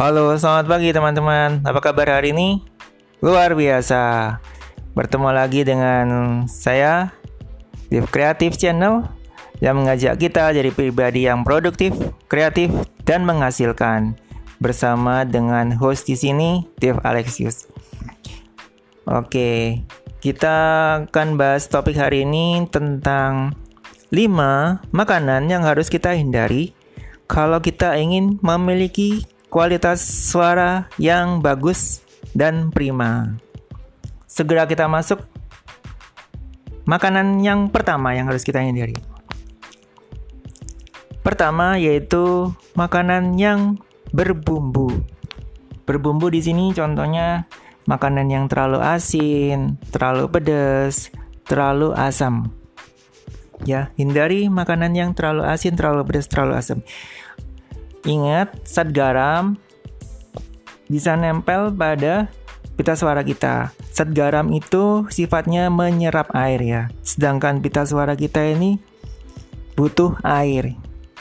Halo, selamat pagi teman-teman. Apa kabar hari ini? Luar biasa. Bertemu lagi dengan saya di Creative Channel yang mengajak kita jadi pribadi yang produktif, kreatif, dan menghasilkan. Bersama dengan host di sini, Dev Alexius. Oke, kita akan bahas topik hari ini tentang 5 makanan yang harus kita hindari kalau kita ingin memiliki kualitas suara yang bagus dan prima. Segera kita masuk makanan yang pertama yang harus kita hindari. Pertama yaitu makanan yang berbumbu. Berbumbu di sini contohnya makanan yang terlalu asin, terlalu pedas, terlalu asam ya hindari makanan yang terlalu asin terlalu pedas terlalu asam ingat zat garam bisa nempel pada pita suara kita. Zat garam itu sifatnya menyerap air ya. Sedangkan pita suara kita ini butuh air.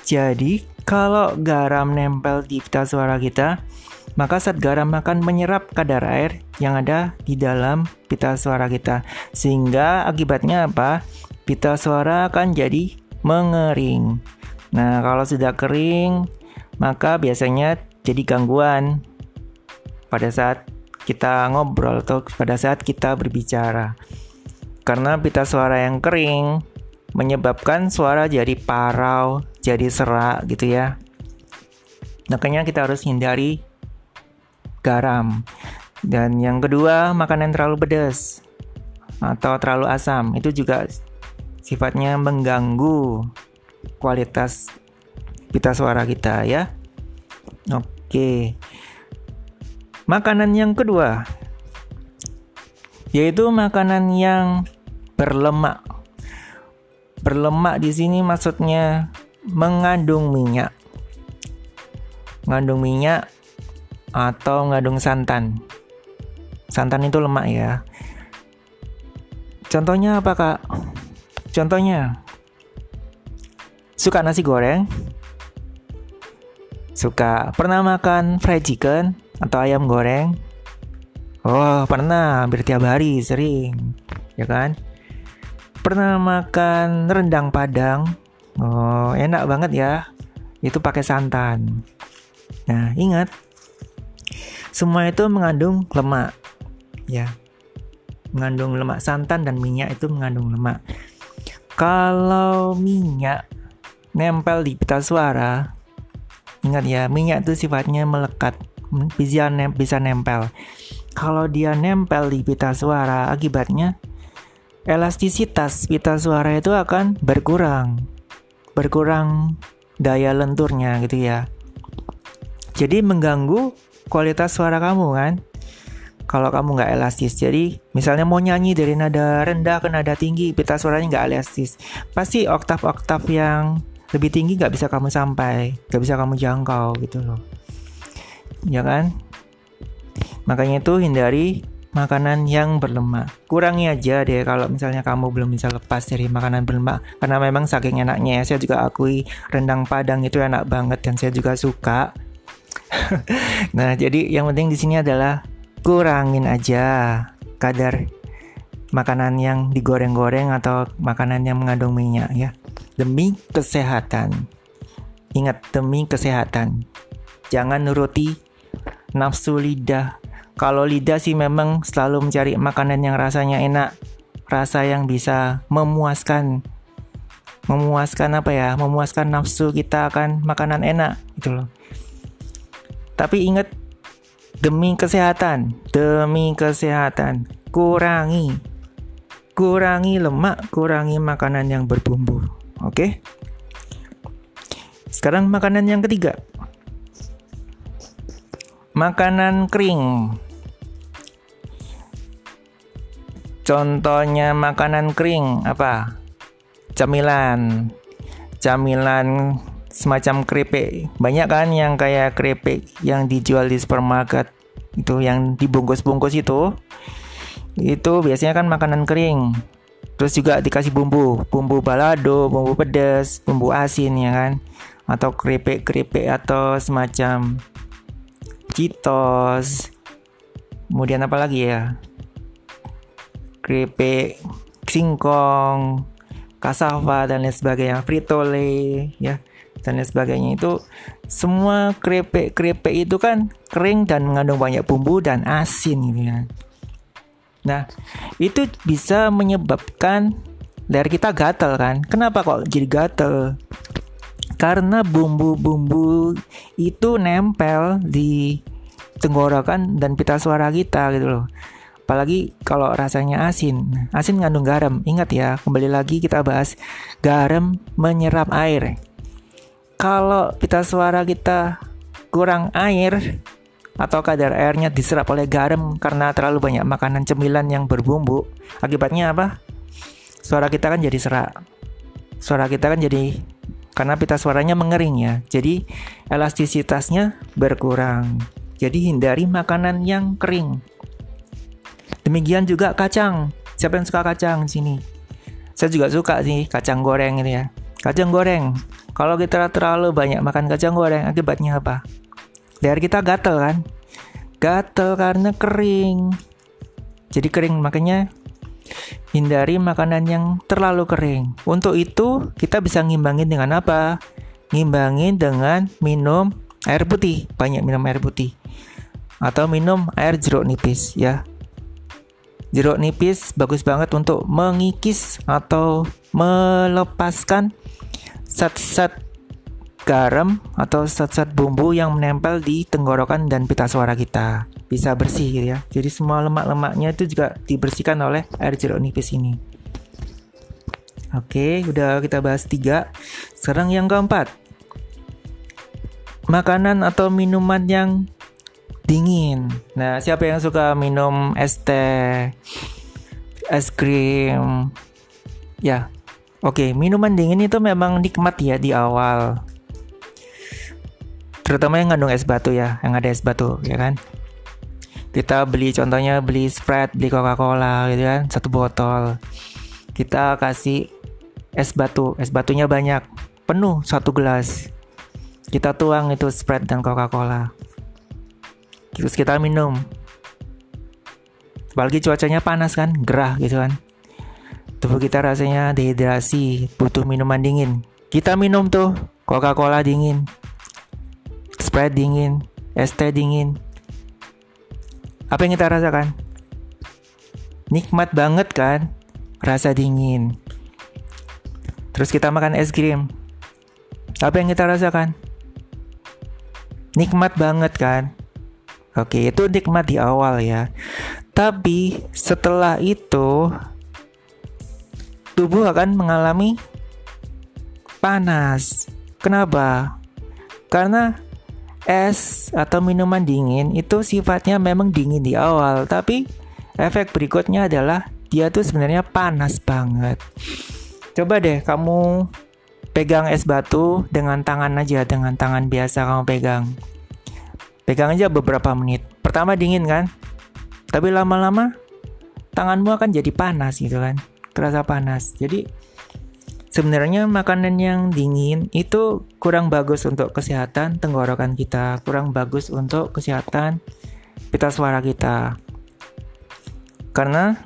Jadi kalau garam nempel di pita suara kita maka zat garam akan menyerap kadar air yang ada di dalam pita suara kita. Sehingga akibatnya apa? Pita suara akan jadi mengering. Nah, kalau sudah kering, maka biasanya jadi gangguan pada saat kita ngobrol atau pada saat kita berbicara. Karena pita suara yang kering menyebabkan suara jadi parau, jadi serak gitu ya. Makanya kita harus hindari garam. Dan yang kedua, makanan terlalu pedas atau terlalu asam itu juga sifatnya mengganggu kualitas pita suara kita ya. Oke. Makanan yang kedua yaitu makanan yang berlemak. Berlemak di sini maksudnya mengandung minyak. Mengandung minyak atau mengandung santan. Santan itu lemak ya. Contohnya apa kak? Contohnya, suka nasi goreng, suka pernah makan fried chicken atau ayam goreng. Oh, pernah, hampir tiap hari, sering, ya kan? Pernah makan rendang padang. Oh, enak banget ya. Itu pakai santan. Nah, ingat, semua itu mengandung lemak, ya. Mengandung lemak santan dan minyak itu mengandung lemak. Kalau minyak nempel di pita suara, ingat ya, minyak itu sifatnya melekat, bisa, nem bisa nempel. Kalau dia nempel di pita suara, akibatnya elastisitas pita suara itu akan berkurang, berkurang daya lenturnya gitu ya. Jadi mengganggu kualitas suara kamu kan kalau kamu nggak elastis. Jadi misalnya mau nyanyi dari nada rendah ke nada tinggi, pita suaranya nggak elastis. Pasti oktav-oktav yang lebih tinggi nggak bisa kamu sampai, nggak bisa kamu jangkau gitu loh. Ya kan? Makanya itu hindari makanan yang berlemak. Kurangi aja deh kalau misalnya kamu belum bisa lepas dari makanan berlemak karena memang saking enaknya ya. Saya juga akui rendang Padang itu enak banget dan saya juga suka. nah, jadi yang penting di sini adalah kurangin aja kadar makanan yang digoreng-goreng atau makanan yang mengandung minyak ya demi kesehatan. Ingat demi kesehatan. Jangan nuruti nafsu lidah. Kalau lidah sih memang selalu mencari makanan yang rasanya enak. Rasa yang bisa memuaskan. Memuaskan apa ya? Memuaskan nafsu kita akan makanan enak gitu loh. Tapi ingat Demi kesehatan, demi kesehatan, kurangi. Kurangi lemak, kurangi makanan yang berbumbu. Oke? Sekarang makanan yang ketiga. Makanan kering. Contohnya makanan kering apa? Camilan. Camilan semacam keripik banyak kan yang kayak keripik yang dijual di supermarket itu yang dibungkus-bungkus itu itu biasanya kan makanan kering terus juga dikasih bumbu bumbu balado bumbu pedas bumbu asin ya kan atau keripik-keripik atau semacam Cheetos, kemudian apa lagi ya? Keripik singkong, cassava dan lain sebagainya, fritole ya dan lain sebagainya itu semua keripik-keripik itu kan kering dan mengandung banyak bumbu dan asin gitu ya. Nah, itu bisa menyebabkan leher kita gatal kan. Kenapa kok jadi gatal? Karena bumbu-bumbu itu nempel di tenggorokan dan pita suara kita gitu loh. Apalagi kalau rasanya asin. Asin mengandung garam. Ingat ya, kembali lagi kita bahas garam menyerap air. Kalau pita suara kita kurang air atau kadar airnya diserap oleh garam karena terlalu banyak makanan cemilan yang berbumbu, akibatnya apa? Suara kita kan jadi serak. Suara kita kan jadi karena pita suaranya mengering ya. Jadi elastisitasnya berkurang. Jadi hindari makanan yang kering. Demikian juga kacang. Siapa yang suka kacang sini? Saya juga suka sih kacang goreng ini ya. Kacang goreng. Kalau kita terlalu banyak makan kacang goreng, akibatnya apa? Leher kita gatel kan? Gatel karena kering. Jadi kering makanya hindari makanan yang terlalu kering. Untuk itu kita bisa ngimbangin dengan apa? Ngimbangin dengan minum air putih, banyak minum air putih. Atau minum air jeruk nipis ya. Jeruk nipis bagus banget untuk mengikis atau melepaskan zat-zat garam atau zat-zat bumbu yang menempel di tenggorokan dan pita suara kita bisa bersih gitu ya jadi semua lemak-lemaknya itu juga dibersihkan oleh air jeruk nipis ini Oke, udah kita bahas tiga. Sekarang yang keempat, makanan atau minuman yang dingin. Nah, siapa yang suka minum es teh, es krim? Ya, oke, minuman dingin itu memang nikmat ya di awal. Terutama yang ngandung es batu ya, yang ada es batu, ya kan? Kita beli contohnya beli Sprite, beli Coca-Cola gitu kan, satu botol. Kita kasih es batu, es batunya banyak, penuh satu gelas. Kita tuang itu Sprite dan Coca-Cola terus kita minum apalagi cuacanya panas kan gerah gitu kan tubuh kita rasanya dehidrasi butuh minuman dingin kita minum tuh Coca-Cola dingin Sprite dingin es dingin. Apa yang kita rasakan? Nikmat banget kan? Rasa dingin. Terus kita makan es krim. Apa yang kita rasakan? Nikmat banget kan? Oke, itu nikmat di awal ya. Tapi setelah itu tubuh akan mengalami panas. Kenapa? Karena es atau minuman dingin itu sifatnya memang dingin di awal, tapi efek berikutnya adalah dia tuh sebenarnya panas banget. Coba deh kamu pegang es batu dengan tangan aja, dengan tangan biasa kamu pegang. Pegang aja beberapa menit. Pertama dingin kan? Tapi lama-lama tanganmu akan jadi panas gitu kan. Terasa panas. Jadi sebenarnya makanan yang dingin itu kurang bagus untuk kesehatan tenggorokan kita, kurang bagus untuk kesehatan pita suara kita. Karena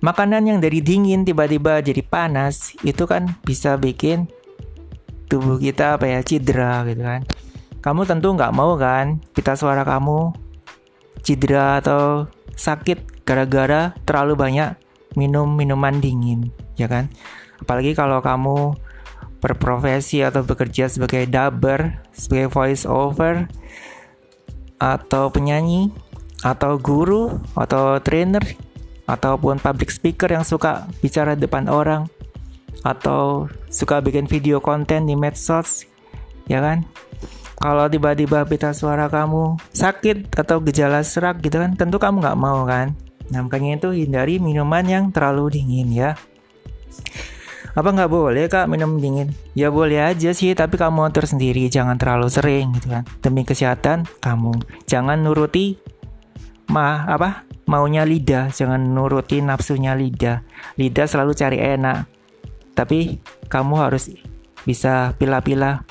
makanan yang dari dingin tiba-tiba jadi panas itu kan bisa bikin tubuh kita apa ya cedera gitu kan kamu tentu nggak mau kan pita suara kamu cedera atau sakit gara-gara terlalu banyak minum minuman dingin, ya kan? Apalagi kalau kamu berprofesi atau bekerja sebagai dubber, sebagai voice over, atau penyanyi, atau guru, atau trainer, ataupun public speaker yang suka bicara depan orang, atau suka bikin video konten di medsos, ya kan? kalau tiba-tiba pita suara kamu sakit atau gejala serak gitu kan tentu kamu nggak mau kan nah makanya itu hindari minuman yang terlalu dingin ya apa nggak boleh kak? Minum dingin. Ya boleh aja sih tapi kamu atur sendiri. Jangan terlalu sering gitu kan. Demi kesehatan kamu. Jangan nuruti ma apa? Maunya lidah. Jangan nuruti nafsunya lidah. Lidah selalu cari enak. Tapi kamu harus bisa pilih-pilih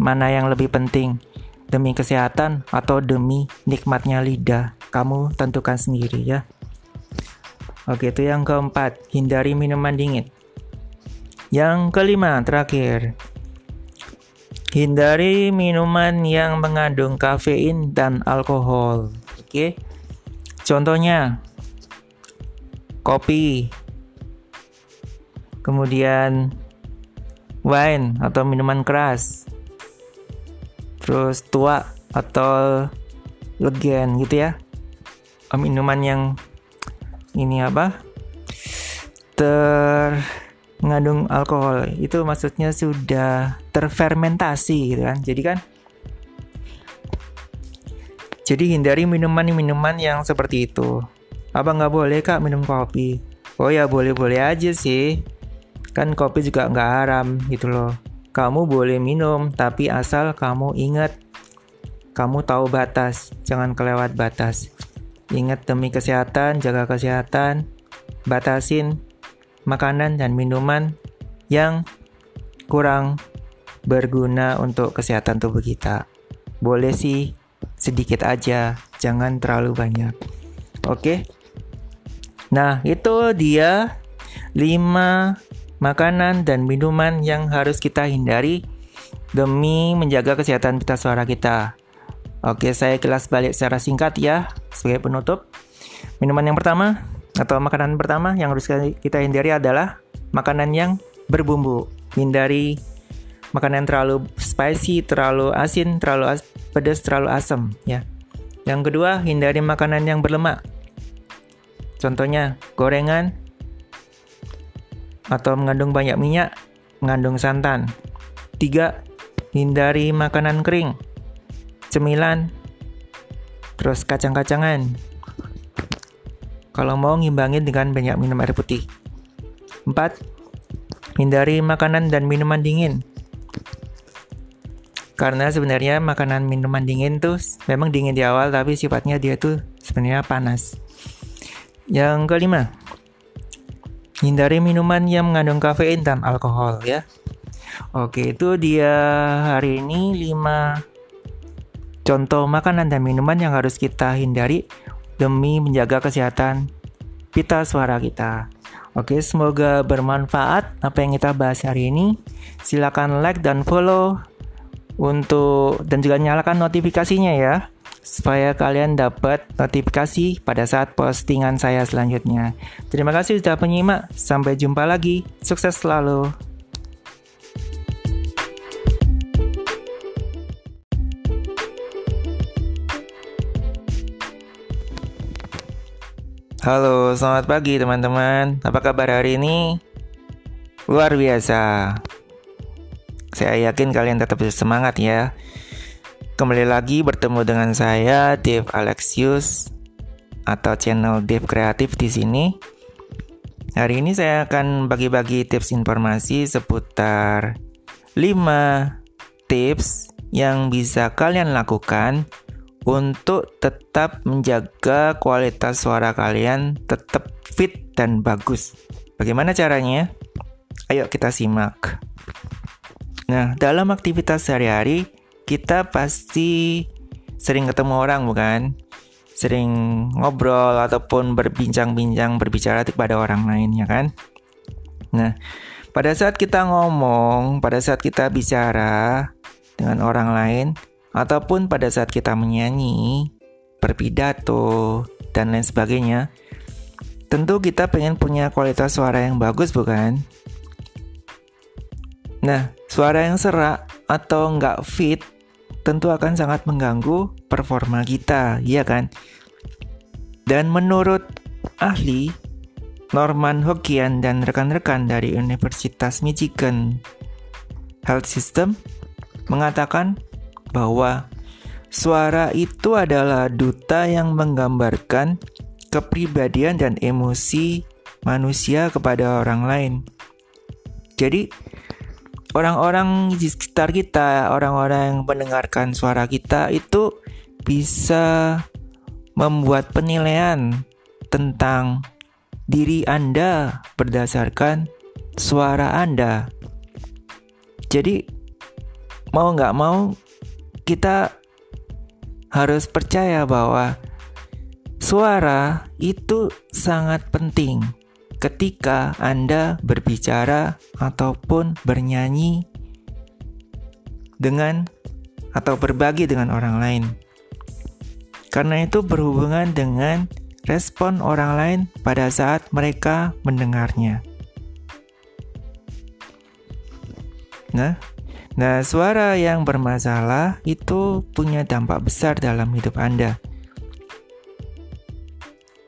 mana yang lebih penting. Demi kesehatan atau demi nikmatnya lidah. Kamu tentukan sendiri ya. Oke, itu yang keempat, hindari minuman dingin. Yang kelima, terakhir, hindari minuman yang mengandung kafein dan alkohol. Oke, contohnya kopi, kemudian wine atau minuman keras. Terus tua atau legen gitu ya. Minuman yang ini apa? Ter mengandung alkohol. Itu maksudnya sudah terfermentasi gitu kan. Jadi kan jadi hindari minuman-minuman yang seperti itu. Apa nggak boleh kak minum kopi? Oh ya boleh-boleh aja sih. Kan kopi juga nggak haram gitu loh. Kamu boleh minum, tapi asal kamu ingat. Kamu tahu batas, jangan kelewat batas. Ingat demi kesehatan, jaga kesehatan, batasin makanan dan minuman yang kurang berguna untuk kesehatan tubuh kita. Boleh sih sedikit aja, jangan terlalu banyak. Oke. Nah, itu dia 5 makanan dan minuman yang harus kita hindari demi menjaga kesehatan pita suara kita. Oke, saya kelas balik secara singkat ya sebagai penutup. Minuman yang pertama atau makanan pertama yang harus kita hindari adalah makanan yang berbumbu. Hindari makanan terlalu spicy, terlalu asin, terlalu as pedas, terlalu asam ya. Yang kedua, hindari makanan yang berlemak. Contohnya gorengan, atau mengandung banyak minyak, mengandung santan. 3. Hindari makanan kering, cemilan, terus kacang-kacangan. Kalau mau ngimbangin dengan banyak minum air putih. 4. Hindari makanan dan minuman dingin. Karena sebenarnya makanan minuman dingin tuh memang dingin di awal tapi sifatnya dia tuh sebenarnya panas. Yang kelima, Hindari minuman yang mengandung kafein dan alkohol ya. Oke, itu dia hari ini 5 contoh makanan dan minuman yang harus kita hindari demi menjaga kesehatan pita suara kita. Oke, semoga bermanfaat apa yang kita bahas hari ini. Silakan like dan follow untuk dan juga nyalakan notifikasinya ya supaya kalian dapat notifikasi pada saat postingan saya selanjutnya. Terima kasih sudah menyimak. Sampai jumpa lagi. Sukses selalu. Halo, selamat pagi teman-teman. Apa kabar hari ini? Luar biasa. Saya yakin kalian tetap semangat ya. Kembali lagi bertemu dengan saya Dave Alexius atau channel Dave Kreatif di sini. Hari ini saya akan bagi-bagi tips informasi seputar 5 tips yang bisa kalian lakukan untuk tetap menjaga kualitas suara kalian tetap fit dan bagus. Bagaimana caranya? Ayo kita simak. Nah, dalam aktivitas sehari-hari, kita pasti sering ketemu orang bukan? Sering ngobrol ataupun berbincang-bincang berbicara kepada orang lain ya kan? Nah, pada saat kita ngomong, pada saat kita bicara dengan orang lain ataupun pada saat kita menyanyi, berpidato dan lain sebagainya, tentu kita pengen punya kualitas suara yang bagus bukan? Nah, suara yang serak atau nggak fit tentu akan sangat mengganggu performa kita, ya kan? Dan menurut ahli Norman Hokian dan rekan-rekan dari Universitas Michigan Health System mengatakan bahwa suara itu adalah duta yang menggambarkan kepribadian dan emosi manusia kepada orang lain. Jadi, orang-orang di sekitar kita, orang-orang yang mendengarkan suara kita itu bisa membuat penilaian tentang diri Anda berdasarkan suara Anda. Jadi mau nggak mau kita harus percaya bahwa suara itu sangat penting ketika Anda berbicara ataupun bernyanyi dengan atau berbagi dengan orang lain. Karena itu berhubungan dengan respon orang lain pada saat mereka mendengarnya. Nah, nah suara yang bermasalah itu punya dampak besar dalam hidup Anda.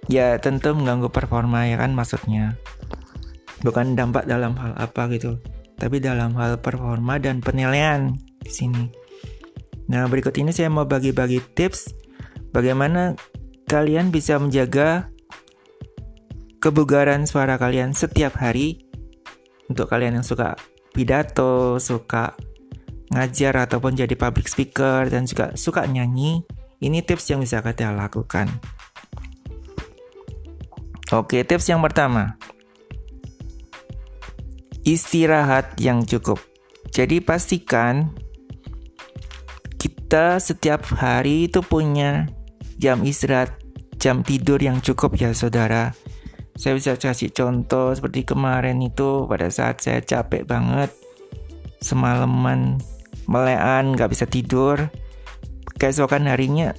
Ya, tentu mengganggu performa ya kan maksudnya. Bukan dampak dalam hal apa gitu, tapi dalam hal performa dan penilaian di sini. Nah, berikut ini saya mau bagi-bagi tips bagaimana kalian bisa menjaga kebugaran suara kalian setiap hari untuk kalian yang suka pidato, suka ngajar ataupun jadi public speaker dan juga suka nyanyi, ini tips yang bisa kalian lakukan. Oke, tips yang pertama. Istirahat yang cukup. Jadi pastikan kita setiap hari itu punya jam istirahat, jam tidur yang cukup ya saudara. Saya bisa kasih contoh seperti kemarin itu pada saat saya capek banget semalaman melean gak bisa tidur. Keesokan harinya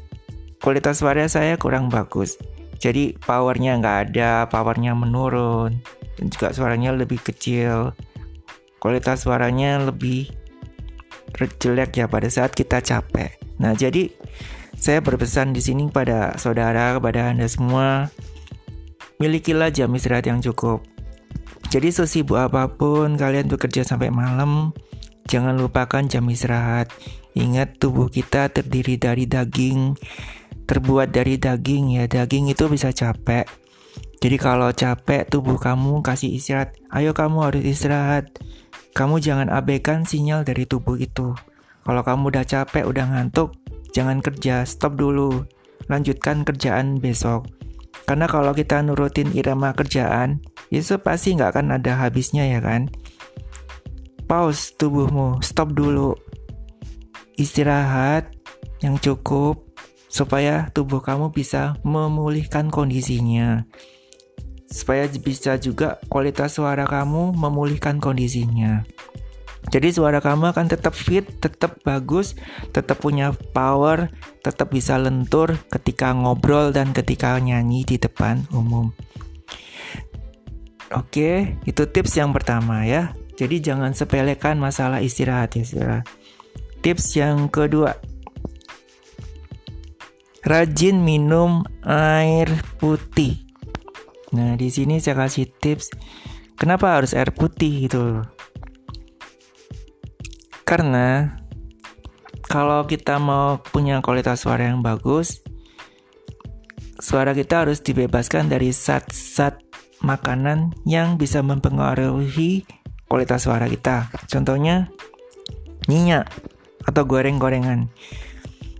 kualitas suara saya kurang bagus. Jadi powernya nggak ada powernya menurun. Dan juga suaranya lebih kecil. Kualitas suaranya lebih jelek ya pada saat kita capek. Nah jadi saya berpesan di sini pada saudara kepada anda semua milikilah jam istirahat yang cukup. Jadi sesibuk apa pun kalian bekerja sampai malam, jangan lupakan jam istirahat. Ingat tubuh kita terdiri dari daging, terbuat dari daging ya. Daging itu bisa capek. Jadi kalau capek tubuh kamu kasih istirahat, ayo kamu harus istirahat. Kamu jangan abaikan sinyal dari tubuh itu. Kalau kamu udah capek, udah ngantuk, jangan kerja, stop dulu. Lanjutkan kerjaan besok. Karena kalau kita nurutin irama kerjaan, itu pasti nggak akan ada habisnya ya kan? Pause tubuhmu, stop dulu. Istirahat yang cukup supaya tubuh kamu bisa memulihkan kondisinya. Supaya bisa juga kualitas suara kamu memulihkan kondisinya. Jadi suara kamu akan tetap fit, tetap bagus, tetap punya power, tetap bisa lentur ketika ngobrol dan ketika nyanyi di depan umum. Oke, itu tips yang pertama ya. Jadi jangan sepelekan masalah istirahat ya, saudara. Tips yang kedua, rajin minum air putih. Nah, di sini saya kasih tips kenapa harus air putih gitu karena kalau kita mau punya kualitas suara yang bagus, suara kita harus dibebaskan dari zat-zat makanan yang bisa mempengaruhi kualitas suara kita. Contohnya, minyak atau goreng-gorengan.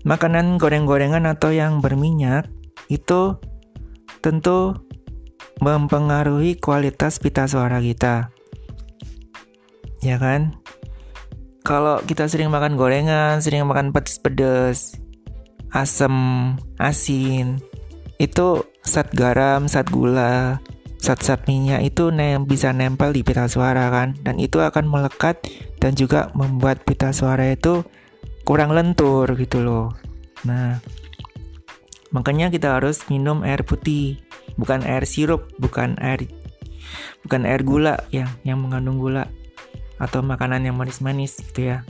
Makanan goreng-gorengan atau yang berminyak itu tentu mempengaruhi kualitas pita suara kita. Ya kan? kalau kita sering makan gorengan, sering makan pedes-pedes, asam, asin, itu zat garam, zat gula, zat-zat minyak itu nem bisa nempel di pita suara kan, dan itu akan melekat dan juga membuat pita suara itu kurang lentur gitu loh. Nah, makanya kita harus minum air putih, bukan air sirup, bukan air bukan air gula yang yang mengandung gula atau makanan yang manis-manis gitu ya.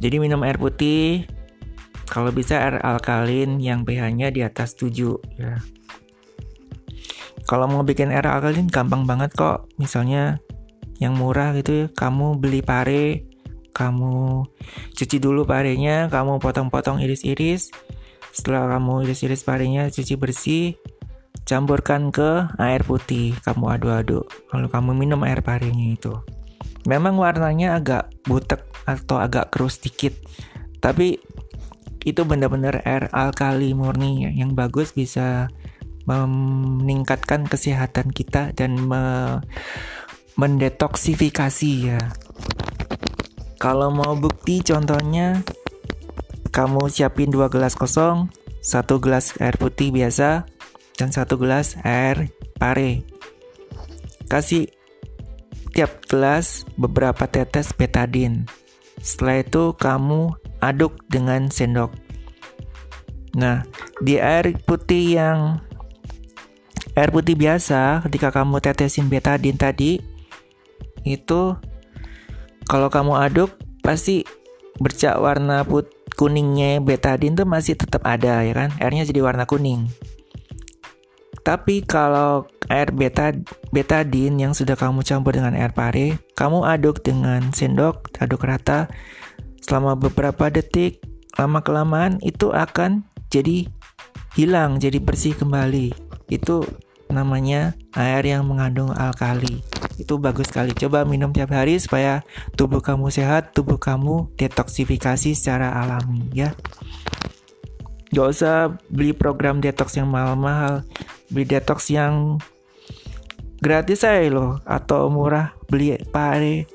Jadi minum air putih, kalau bisa air alkalin yang pH-nya di atas 7 ya. Kalau mau bikin air alkalin gampang banget kok. Misalnya yang murah gitu ya, kamu beli pare, kamu cuci dulu parenya, kamu potong-potong iris-iris. Setelah kamu iris-iris parenya cuci bersih, campurkan ke air putih, kamu aduk-aduk. Lalu kamu minum air parenya itu. Memang warnanya agak butek atau agak keruh sedikit, tapi itu benar-benar air alkali murni ya, yang bagus bisa meningkatkan kesehatan kita dan me mendetoksifikasi ya. Kalau mau bukti contohnya kamu siapin dua gelas kosong, satu gelas air putih biasa, dan satu gelas air pare. Kasih tiap gelas beberapa tetes betadin. Setelah itu kamu aduk dengan sendok. Nah, di air putih yang air putih biasa ketika kamu tetesin betadin tadi itu kalau kamu aduk pasti bercak warna put kuningnya betadin tuh masih tetap ada ya kan? Airnya jadi warna kuning. Tapi kalau air beta betadin yang sudah kamu campur dengan air pare kamu aduk dengan sendok aduk rata selama beberapa detik lama kelamaan itu akan jadi hilang jadi bersih kembali. Itu namanya air yang mengandung alkali itu bagus sekali. Coba minum tiap hari supaya tubuh kamu sehat, tubuh kamu detoksifikasi secara alami ya. Gak usah beli program detox yang mahal-mahal, beli detox yang gratis aja loh atau murah beli pare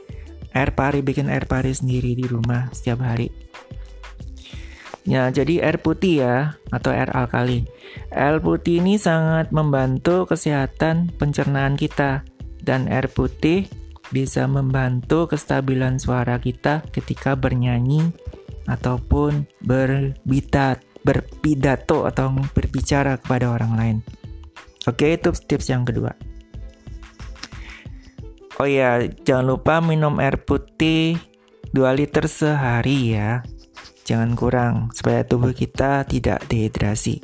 air pare bikin air pare sendiri di rumah setiap hari. Ya, jadi air putih ya atau air alkali. Air putih ini sangat membantu kesehatan pencernaan kita dan air putih bisa membantu kestabilan suara kita ketika bernyanyi ataupun berbitat, berpidato atau berbicara kepada orang lain. Oke, itu tips yang kedua. Oh ya, jangan lupa minum air putih 2 liter sehari ya. Jangan kurang supaya tubuh kita tidak dehidrasi.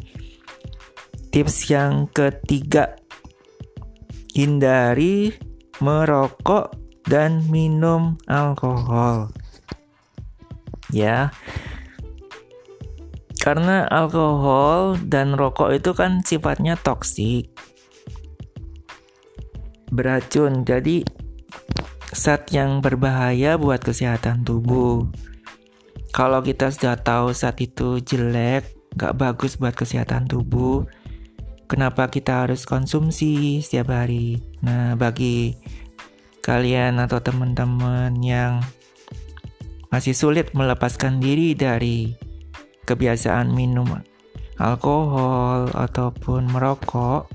Tips yang ketiga hindari merokok dan minum alkohol. Ya. Karena alkohol dan rokok itu kan sifatnya toksik. Beracun. Jadi zat yang berbahaya buat kesehatan tubuh. Kalau kita sudah tahu zat itu jelek, gak bagus buat kesehatan tubuh, kenapa kita harus konsumsi setiap hari. Nah, bagi kalian atau teman-teman yang masih sulit melepaskan diri dari kebiasaan minum alkohol ataupun merokok,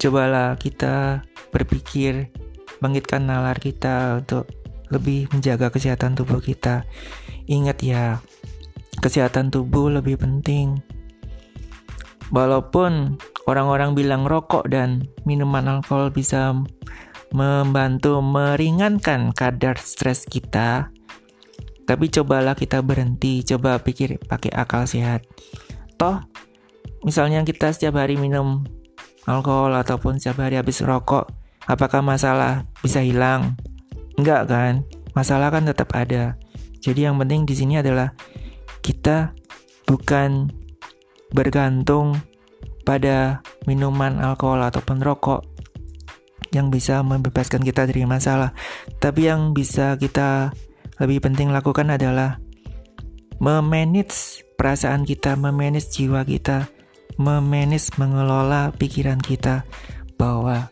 cobalah kita berpikir bangkitkan nalar kita untuk lebih menjaga kesehatan tubuh kita. Ingat ya, kesehatan tubuh lebih penting Walaupun orang-orang bilang rokok dan minuman alkohol bisa membantu meringankan kadar stres kita, tapi cobalah kita berhenti, coba pikir pakai akal sehat. Toh, misalnya kita setiap hari minum alkohol ataupun setiap hari habis rokok, apakah masalah bisa hilang? Enggak kan? Masalah kan tetap ada. Jadi yang penting di sini adalah kita bukan bergantung pada minuman alkohol ataupun rokok yang bisa membebaskan kita dari masalah. Tapi yang bisa kita lebih penting lakukan adalah memanage perasaan kita, memanage jiwa kita, memanage mengelola pikiran kita bahwa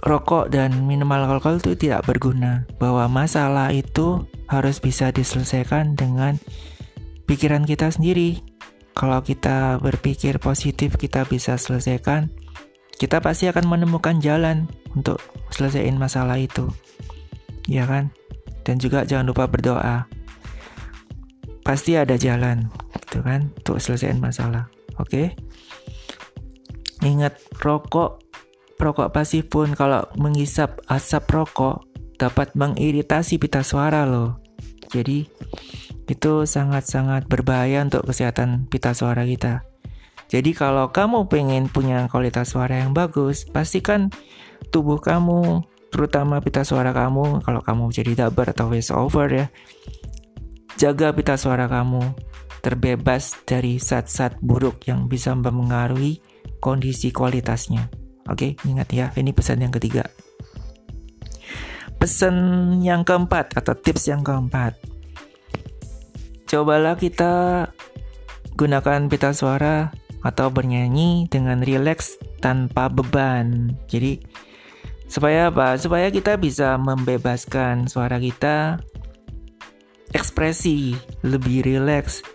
rokok dan minuman alkohol itu tidak berguna, bahwa masalah itu harus bisa diselesaikan dengan pikiran kita sendiri, kalau kita berpikir positif, kita bisa selesaikan. Kita pasti akan menemukan jalan untuk selesaiin masalah itu. Ya kan? Dan juga jangan lupa berdoa. Pasti ada jalan, gitu kan, untuk selesaiin masalah. Oke? Ingat rokok rokok pasif pun kalau menghisap asap rokok dapat mengiritasi pita suara loh. Jadi itu sangat-sangat berbahaya untuk kesehatan pita suara kita. Jadi kalau kamu pengen punya kualitas suara yang bagus, pastikan tubuh kamu, terutama pita suara kamu, kalau kamu jadi dubber atau voice over ya, jaga pita suara kamu terbebas dari zat-zat buruk yang bisa mempengaruhi kondisi kualitasnya. Oke, ingat ya, ini pesan yang ketiga. Pesan yang keempat atau tips yang keempat Cobalah kita gunakan pita suara atau bernyanyi dengan rileks tanpa beban. Jadi supaya apa? Supaya kita bisa membebaskan suara kita ekspresi, lebih rileks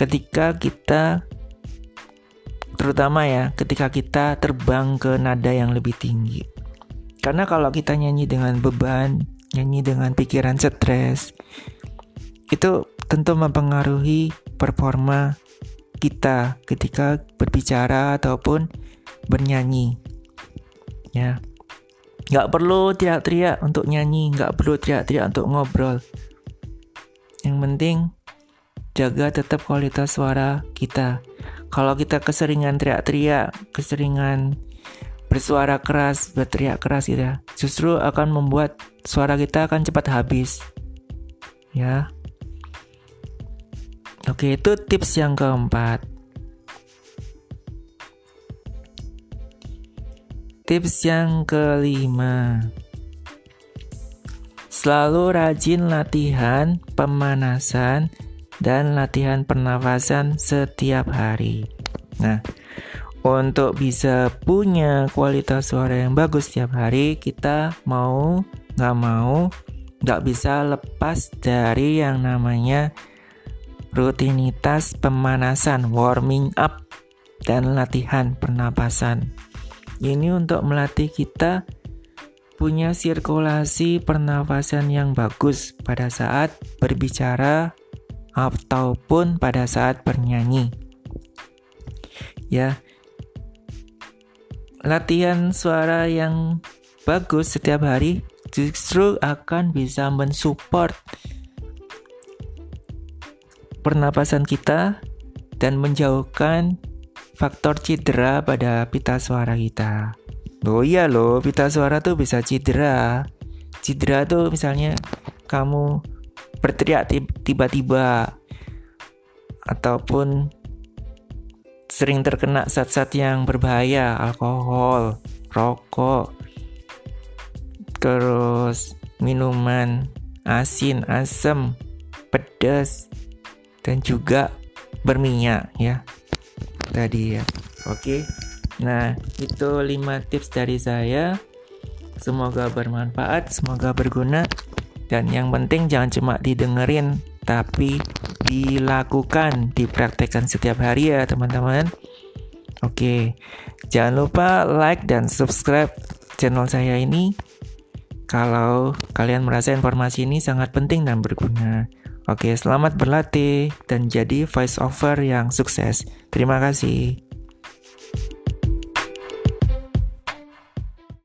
ketika kita terutama ya ketika kita terbang ke nada yang lebih tinggi. Karena kalau kita nyanyi dengan beban, nyanyi dengan pikiran stres, itu tentu mempengaruhi performa kita ketika berbicara ataupun bernyanyi. Ya, nggak perlu teriak-teriak untuk nyanyi, nggak perlu teriak-teriak untuk ngobrol. Yang penting jaga tetap kualitas suara kita. Kalau kita keseringan teriak-teriak, keseringan bersuara keras, berteriak keras gitu ya, justru akan membuat suara kita akan cepat habis. Ya. Oke, itu tips yang keempat. Tips yang kelima. Selalu rajin latihan pemanasan dan latihan pernafasan setiap hari. Nah, untuk bisa punya kualitas suara yang bagus setiap hari, kita mau nggak mau nggak bisa lepas dari yang namanya rutinitas pemanasan, warming up, dan latihan pernapasan. Ini untuk melatih kita punya sirkulasi pernafasan yang bagus pada saat berbicara ataupun pada saat bernyanyi. Ya. Latihan suara yang bagus setiap hari justru akan bisa mensupport pernapasan kita dan menjauhkan faktor cedera pada pita suara kita. Oh iya loh, pita suara tuh bisa cedera. Cedera tuh misalnya kamu berteriak tiba-tiba ataupun sering terkena zat-zat yang berbahaya, alkohol, rokok, terus minuman asin, asam, pedas, dan juga berminyak ya. Tadi ya. Oke. Nah, itu 5 tips dari saya. Semoga bermanfaat, semoga berguna. Dan yang penting jangan cuma didengerin, tapi dilakukan, dipraktekkan setiap hari ya teman-teman. Oke, jangan lupa like dan subscribe channel saya ini. Kalau kalian merasa informasi ini sangat penting dan berguna. Oke, selamat berlatih dan jadi voice over yang sukses. Terima kasih.